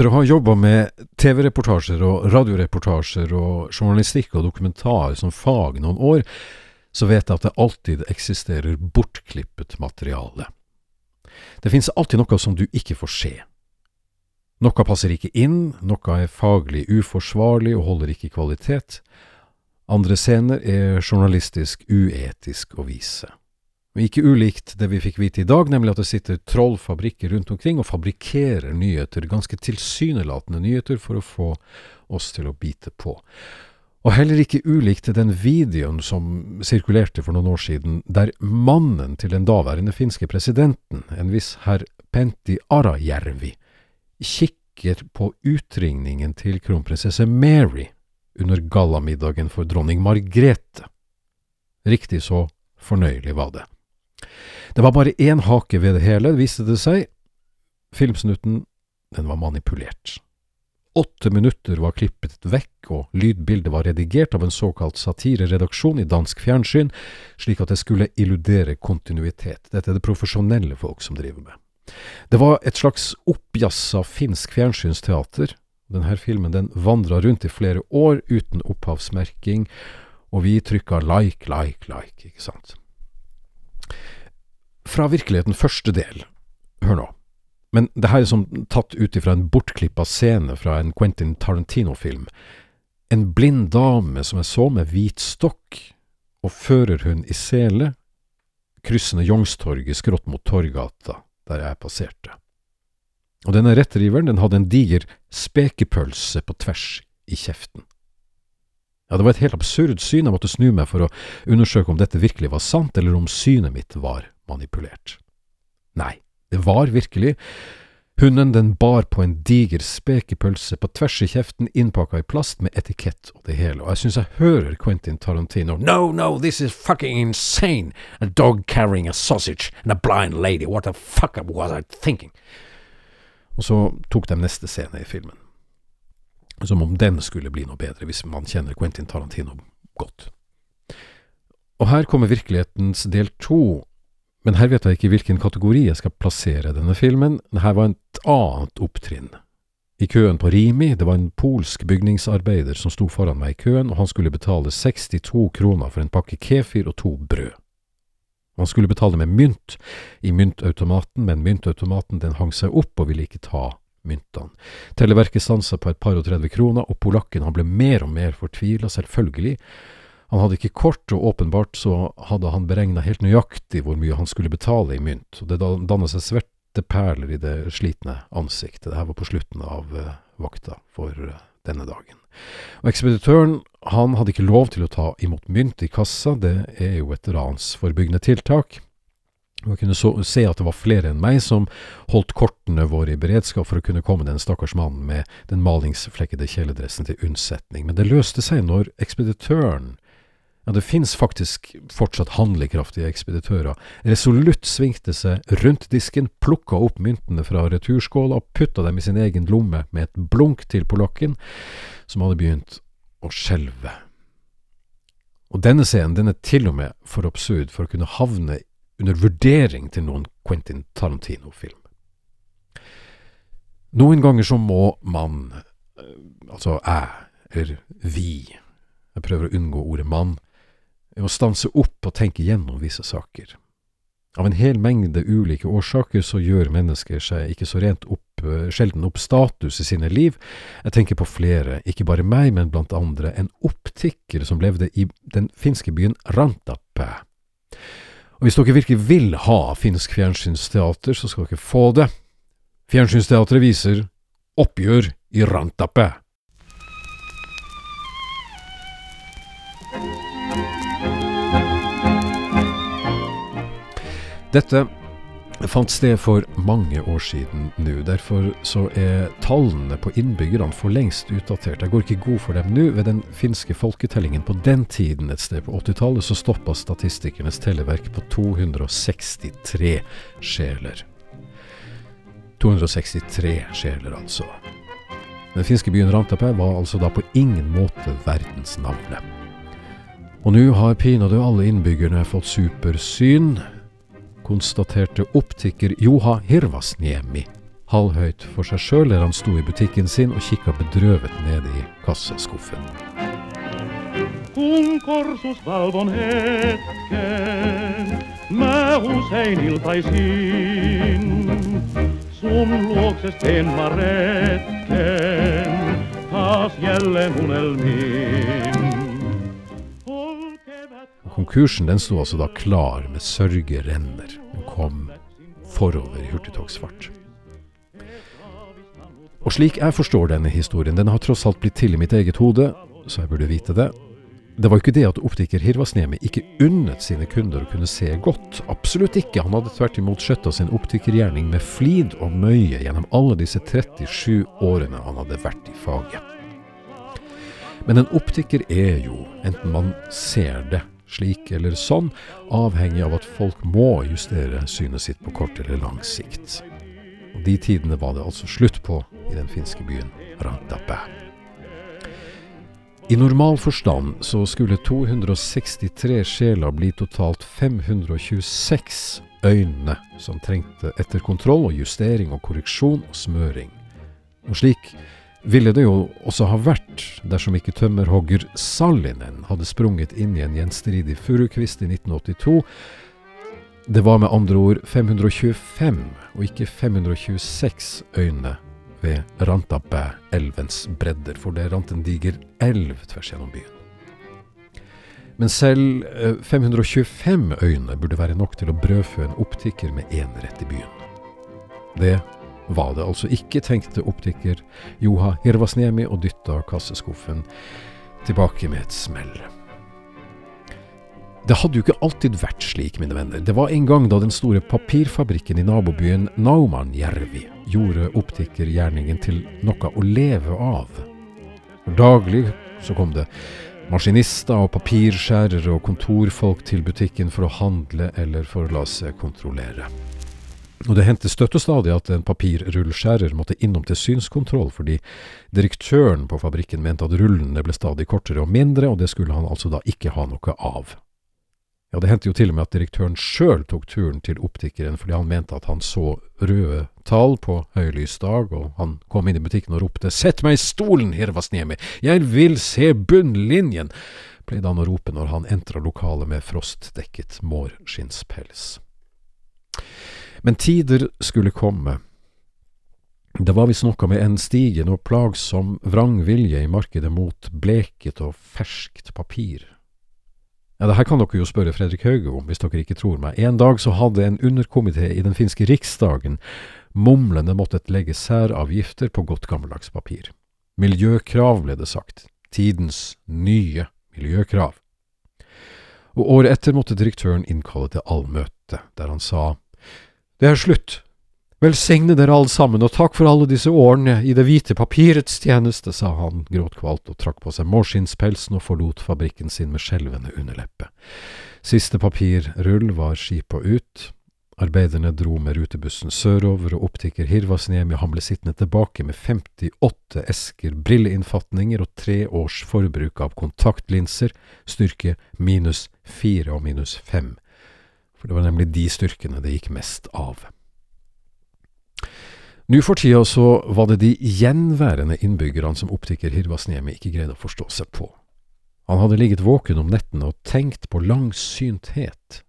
Etter å ha jobba med TV-reportasjer og radioreportasjer og journalistikk og dokumentar som fag noen år, så vet jeg at det alltid eksisterer bortklippet materiale. Det finnes alltid noe som du ikke får se. Noe passer ikke inn, noe er faglig uforsvarlig og holder ikke kvalitet. Andre scener er journalistisk uetisk å vise. Ikke ulikt det vi fikk vite i dag, nemlig at det sitter trollfabrikker rundt omkring og fabrikkerer nyheter, ganske tilsynelatende nyheter, for å få oss til å bite på. Og heller ikke ulikt den videoen som sirkulerte for noen år siden, der mannen til den daværende finske presidenten, en viss herr Pentti Arajärvi, kikker på utringningen til kronprinsesse Mary under gallamiddagen for dronning Margrethe. Riktig så fornøyelig var det. Det var bare én hake ved det hele, viste det seg. Filmsnutten, den var manipulert. Åtte minutter var klippet vekk, og lydbildet var redigert av en såkalt satireredaksjon i dansk fjernsyn, slik at det skulle illudere kontinuitet. Dette er det profesjonelle folk som driver med. Det var et slags oppjassa finsk fjernsynsteater. Denne filmen den vandra rundt i flere år uten opphavsmerking, og vi trykka like, like, like, ikke sant. Fra virkeligheten første del, hør nå, men det her er som tatt ut ifra en bortklippa scene fra en Quentin Tarantino-film. En blind dame som jeg så med hvit stokk og førerhund i sele, kryssende Youngstorget skrått mot Torgata, der jeg passerte. Og denne rettriveren, den hadde en diger spekepølse på tvers i kjeften. Ja, det var et helt absurd syn, jeg måtte snu meg for å undersøke om dette virkelig var sant, eller om synet mitt var manipulert. Nei, det var virkelig. Hunden den bar på en diger spekepølse på tvers i kjeften, innpakka i plast med etikett og det hele, og jeg syns jeg hører Quentin Tarantino No, no, this is fucking insane! A dog carrying a sausage and a blind lady, what the fuck was I thinking? Og så tok de neste scene i filmen. Som om den skulle bli noe bedre, hvis man kjenner Quentin Tarantino godt. Og her kommer virkelighetens del to, men her vet jeg ikke hvilken kategori jeg skal plassere denne filmen. Her var et annet opptrinn. I køen på Rimi, det var en polsk bygningsarbeider som sto foran meg i køen, og han skulle betale 62 kroner for en pakke kefir og to brød. Han skulle betale med mynt i myntautomaten, men myntautomaten den hang seg opp og ville ikke ta myntene. Televerket stansa på et par og 30 kroner, og polakken han ble mer og mer fortvila, selvfølgelig. Han hadde ikke kort, og åpenbart så hadde han beregna helt nøyaktig hvor mye han skulle betale i mynt, og det danna seg sverte perler i det slitne ansiktet. Dette var på slutten av uh, vakta for uh, denne dagen. Og ekspeditøren han hadde ikke lov til å ta imot mynt i kassa, det er jo et ransforebyggende tiltak. Og jeg kunne så, se at det var flere enn meg som holdt kortene våre i beredskap for å kunne komme den stakkars mannen med den malingsflekkede kjeledressen til unnsetning, men det løste seg når ekspeditøren ja, det finnes faktisk fortsatt handlekraftige ekspeditører. Resolutt svingte seg rundt disken, plukka opp myntene fra returskåla og putta dem i sin egen lomme med et blunk til polakken, som hadde begynt å skjelve. Og denne scenen den er til og med for absurd for å kunne havne under vurdering til noen Quentin Tarantino-film. Noen ganger så må man, altså jeg, eller vi, jeg prøver å unngå ordet mann, å stanse opp og tenke gjennom visse saker. Av en hel mengde ulike årsaker så gjør mennesker seg ikke så rent opp, sjelden opp status i sine liv. Jeg tenker på flere, ikke bare meg, men blant andre en opptikker som levde i den finske byen Rantape. Og hvis dere virkelig vil ha finsk fjernsynsteater, så skal dere få det. Fjernsynsteatret viser Oppgjør i Rantape. Dette fant sted for mange år siden nå. Derfor så er tallene på innbyggerne for lengst utdatert. Jeg går ikke god for dem nå. Ved den finske folketellingen på den tiden et sted på 80-tallet så stoppa statistikernes telleverk på 263 sjeler. 263 sjeler, altså. Den finske byen Rantape var altså da på ingen måte verdensnavnet. Og nå har pinadø alle innbyggerne fått supersyn konstaterte optiker Joha Hirvasniemi. halvhøyt for seg sjøl der han sto i butikken sin og kikka bedrøvet ned i kasseskuffen. Kun korsus valvon hetken, mä usein iltaisin sun luokses teen mä retken, taas jälleen unelmiin. Konkursen den sto altså da klar med sørgerenner. Den kom forover i hurtigtogsfart. Og slik jeg forstår denne historien, den har tross alt blitt til i mitt eget hode, så jeg burde vite det. Det var jo ikke det at optiker Hirvasnemi ikke unnet sine kunder å kunne se godt. Absolutt ikke. Han hadde tvert imot skjøtta sin optikergjerning med flid og møye gjennom alle disse 37 årene han hadde vært i faget. Men en optiker er jo, enten man ser det slik eller sånn, avhengig av at folk må justere synet sitt på kort eller lang sikt. Og de tidene var det altså slutt på i den finske byen Rantapää. I normal forstand så skulle 263 sjeler bli totalt 526 øyne som trengte etter kontroll og justering og korreksjon og smøring. Og slik ville det jo også ha vært dersom ikke tømmerhogger Salinen hadde sprunget inn i en gjenstridig furukvist i 1982. Det var med andre ord 525 og ikke 526 øyne ved Rantabæ-elvens bredder, for det rant en diger elv tvers gjennom byen. Men selv eh, 525 øyne burde være nok til å brødfø en optiker med enerett i byen. Det var det altså ikke, tenkte optiker Joha Hirvasniemi og dytta kasseskuffen tilbake med et smell. Det hadde jo ikke alltid vært slik, mine venner. Det var en gang da den store papirfabrikken i nabobyen Naumanjärvi gjorde optikergjerningen til noe å leve av. Daglig så kom det maskinister og papirskjærere og kontorfolk til butikken for å handle eller for å la seg kontrollere. Og det hendte støttestadig at en papirrullskjærer måtte innom til synskontroll, fordi direktøren på fabrikken mente at rullene ble stadig kortere og mindre, og det skulle han altså da ikke ha noe av. Ja, det hendte jo til og med at direktøren sjøl tok turen til optikeren fordi han mente at han så røde tall på høylysdag, og han kom inn i butikken og ropte Sett meg i stolen, Hirvasniemi, jeg vil se bunnlinjen, pleide han å rope når han entra lokalet med frostdekket mårskinnspels. Men tider skulle komme. Det var vi noe med en stigende og plagsom vrangvilje i markedet mot bleket og ferskt papir. Ja, det her kan dere jo spørre Fredrik Hauge om, hvis dere ikke tror meg. En dag så hadde en underkomité i den finske riksdagen mumlende måttet legge særavgifter på godt gammeldags papir. Miljøkrav, ble det sagt. Tidens nye miljøkrav. Og året etter måtte direktøren innkalle til allmøte, der han sa det er slutt. Velsigne dere alle sammen, og takk for alle disse årene i det hvite papirets tjeneste, sa han gråtkvalt og trakk på seg mårskinnspelsen og forlot fabrikken sin med skjelvende underleppe. Siste papirrull var skipa ut. Arbeiderne dro med rutebussen sørover, og optiker Hirvasniemi han ble sittende tilbake med 58 esker brilleinnfatninger og tre års forbruk av kontaktlinser, styrke minus fire og minus fem. For det var nemlig de styrkene det gikk mest av. Nå for tida så var det de gjenværende innbyggerne som optiker Hirvasniemi ikke greide å forstå seg på. Han hadde ligget våken om nettene og tenkt på langsynthet.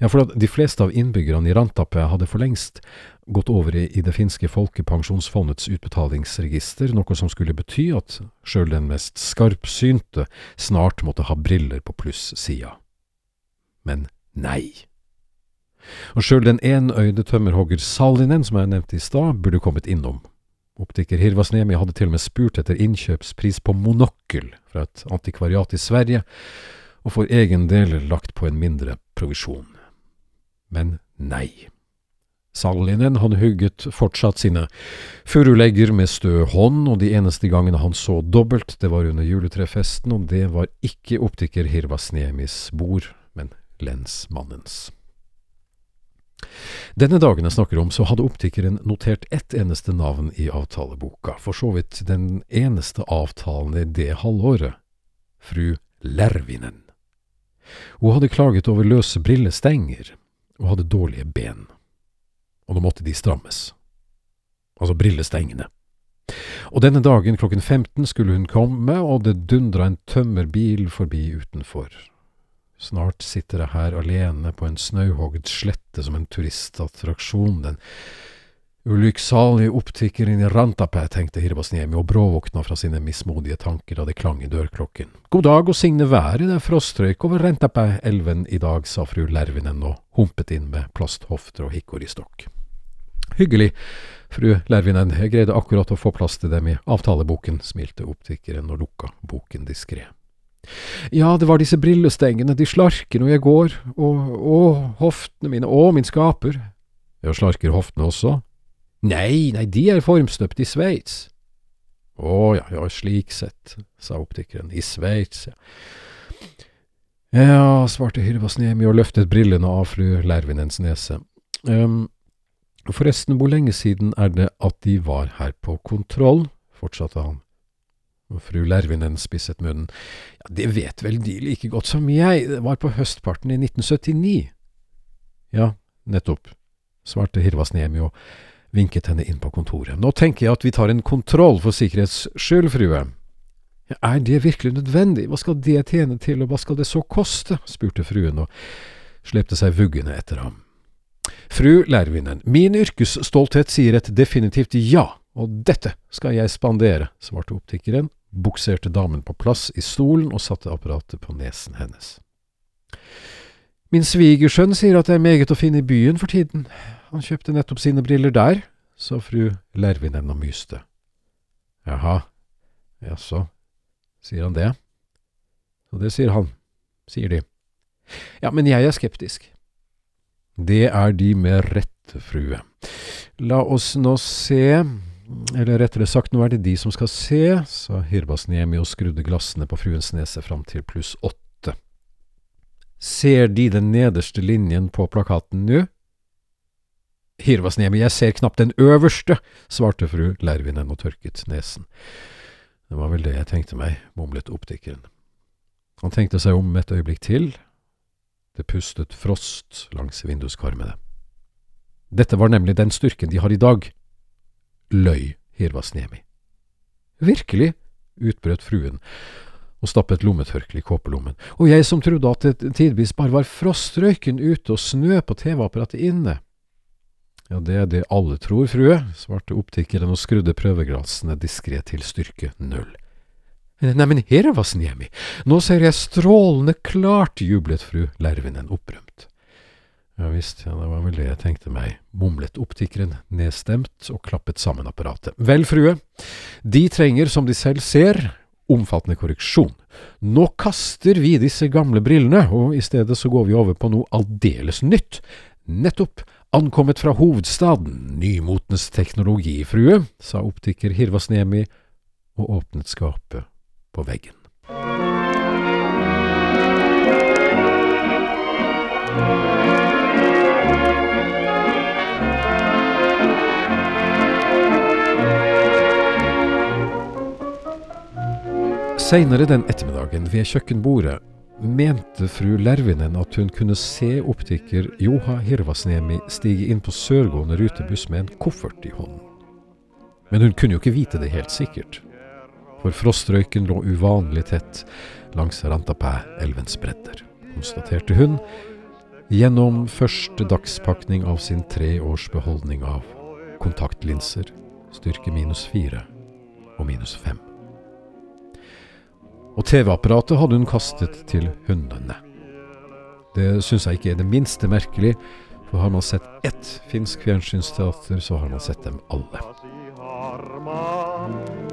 Ja, for at de fleste av innbyggerne i Rantape hadde for lengst gått over i, det finske folkepensjonsfondets utbetalingsregister, noe som skulle bety at sjøl den mest skarpsynte snart måtte ha briller på plussida. Men nei. Og sjøl den enøyde tømmerhogger Salinen, som jeg nevnte i stad, burde kommet innom. Optiker Hirvasnemi hadde til og med spurt etter innkjøpspris på monokkel fra et antikvariat i Sverige, og for egen del lagt på en mindre provisjon. Men nei. Sallinen hadde hugget fortsatt sine furulegger med stø hånd, og de eneste gangene han så dobbelt, det var under juletrefesten, og det var ikke optiker Hirvasnemis bord, lensmannens. Denne dagen jeg snakker om, så hadde optikeren notert ett eneste navn i avtaleboka, for så vidt den eneste avtalen i det halvåret, fru Lervinen. Hun hadde klaget over løse brillestenger og hadde dårlige ben, og nå måtte de strammes. altså brillestengene. Og denne dagen klokken 15 skulle hun komme, og det dundra en tømmerbil forbi utenfor. Snart sitter jeg her alene på en snauhogd slette som en turistattraksjon, den ulykksalige optikeren i Rantape, tenkte Hirbasniemi og bråvåkna fra sine mismodige tanker da det klang i dørklokken. God dag og signe været, det er frostrøyk over Rantape-elven i dag, sa fru Lervinen og humpet inn med plasthofter og hikkoristokk. Hyggelig, fru Lervinen, jeg greide akkurat å få plass til dem i avtaleboken, smilte optikeren og lukka boken diskré. Ja, det var disse brillestengene, de slarker når jeg går, og, å, hoftene mine, å, min skaper. Ja, slarker hoftene også? Nei, nei, de er formstøpt i Sveits. Å ja, ja, slik sett, sa optikeren, i Sveits, ja. Ja, svarte Hyrvasniemi og løftet brillene av fru Lervinens nese. Um, forresten, hvor lenge siden er det at de var her på kontroll? fortsatte han. Og fru Lervinen spisset munnen. Ja, det vet vel de like godt som jeg, det var på høstparten i 1979. Ja, nettopp, svarte Hirvasniemi og vinket henne inn på kontoret. Nå tenker jeg at vi tar en kontroll for sikkerhets skyld, frue. Ja, er det virkelig nødvendig, hva skal det tjene til, og hva skal det så koste? spurte fruen og slepte seg vuggende etter ham. Fru Lervinen, min yrkesstolthet sier et definitivt ja, og dette skal jeg spandere, svarte optikeren, bukserte damen på plass i stolen og satte apparatet på nesen hennes. Min svigersønn sier at det er meget å finne i byen for tiden, han kjøpte nettopp sine briller der, sa fru Lervinen og myste. Jaha, jaså, sier han det? Og det sier han, sier de. Ja, men jeg er skeptisk. Det er de med rette, frue. La oss nå se, eller rettere sagt, nå er det de som skal se, sa Hirbasniemi og skrudde glassene på fruens nese fram til pluss åtte. Ser de den nederste linjen på plakaten nå? Hirvasnemi, jeg ser knapt den øverste, svarte fru Lervinen og tørket nesen. Det var vel det jeg tenkte meg, mumlet optikeren. Han tenkte seg om et øyeblikk til. Det pustet frost langs vinduskarmene. Dette var nemlig den styrken de har i dag, løy Hirvasniemi. Virkelig, utbrøt fruen og stappet lommetørkleet i kåpelommen, og jeg som trodde at det tidvis bare var frostrøyken ute og snø på TV-apparatet inne. Ja, det er det alle tror, frue, svarte optikeren og skrudde prøveglassene diskré til styrke null. Neimen, Snemi, nå ser jeg strålende klart, jublet fru Lervinen opprømt. Ja visst, ja, det var vel det jeg tenkte meg, mumlet optikeren nedstemt og klappet sammen apparatet. Vel, frue, de trenger, som de selv ser, omfattende korreksjon. Nå kaster vi disse gamle brillene, og i stedet så går vi over på noe aldeles nytt. Nettopp Ankommet fra hovedstaden, nymotens teknologi, frue, sa optiker Hirvasnemi og åpnet skapet på veggen. Seinere den ettermiddagen ved kjøkkenbordet mente fru Lervinen at hun kunne se optiker Joha Hirvasnemi stige inn på sørgående rutebuss med en koffert i hånden. Men hun kunne jo ikke vite det helt sikkert, for frostrøyken lå uvanlig tett langs Rantapæ-elvens bredder, konstaterte hun gjennom første dagspakning av sin tre års beholdning av kontaktlinser, styrke minus fire og minus fem og TV-apparatet hadde hun kastet til hundene. Det syns jeg ikke er det minste merkelig, for har man sett ett finsk fjernsynsteater, så har man sett dem alle.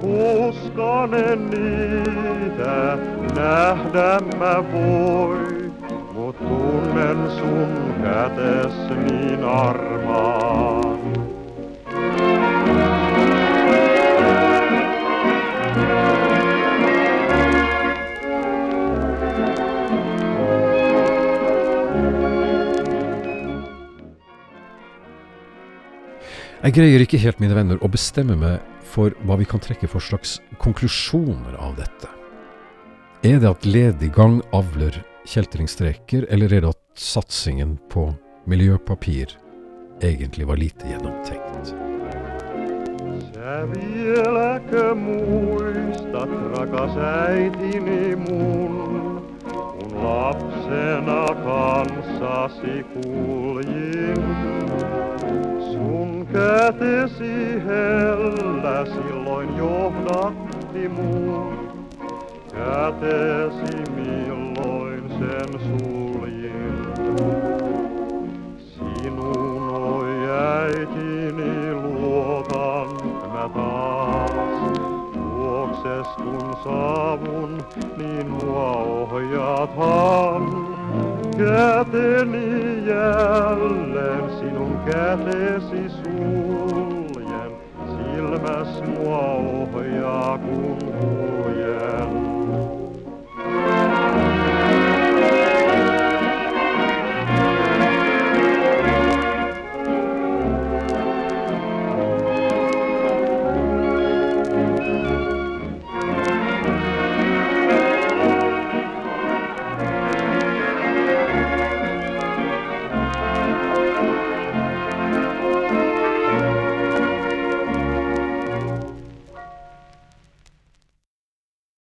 Uskonen niitä nähdämme voi, mut. Jeg greier ikke helt, mine venner, å bestemme meg for hva vi kan trekke for slags konklusjoner av dette. Er det at ledig gang avler kjeltringstreker, eller er det at satsingen på miljøpapir egentlig var lite gjennomtenkt? Sä vieläkö muistat, rakas äitini mun, kun lapsena kanssasi kuljin. Kätesi hellä silloin johdatti mun, kätesi milloin sen suljin. Sinun oi äitini luotan mä taas. Luokses kun saavun, niin mua ohjaathan. Käteni jälleen sinun kätesi suljen. Silmäs mua ohjaa kun.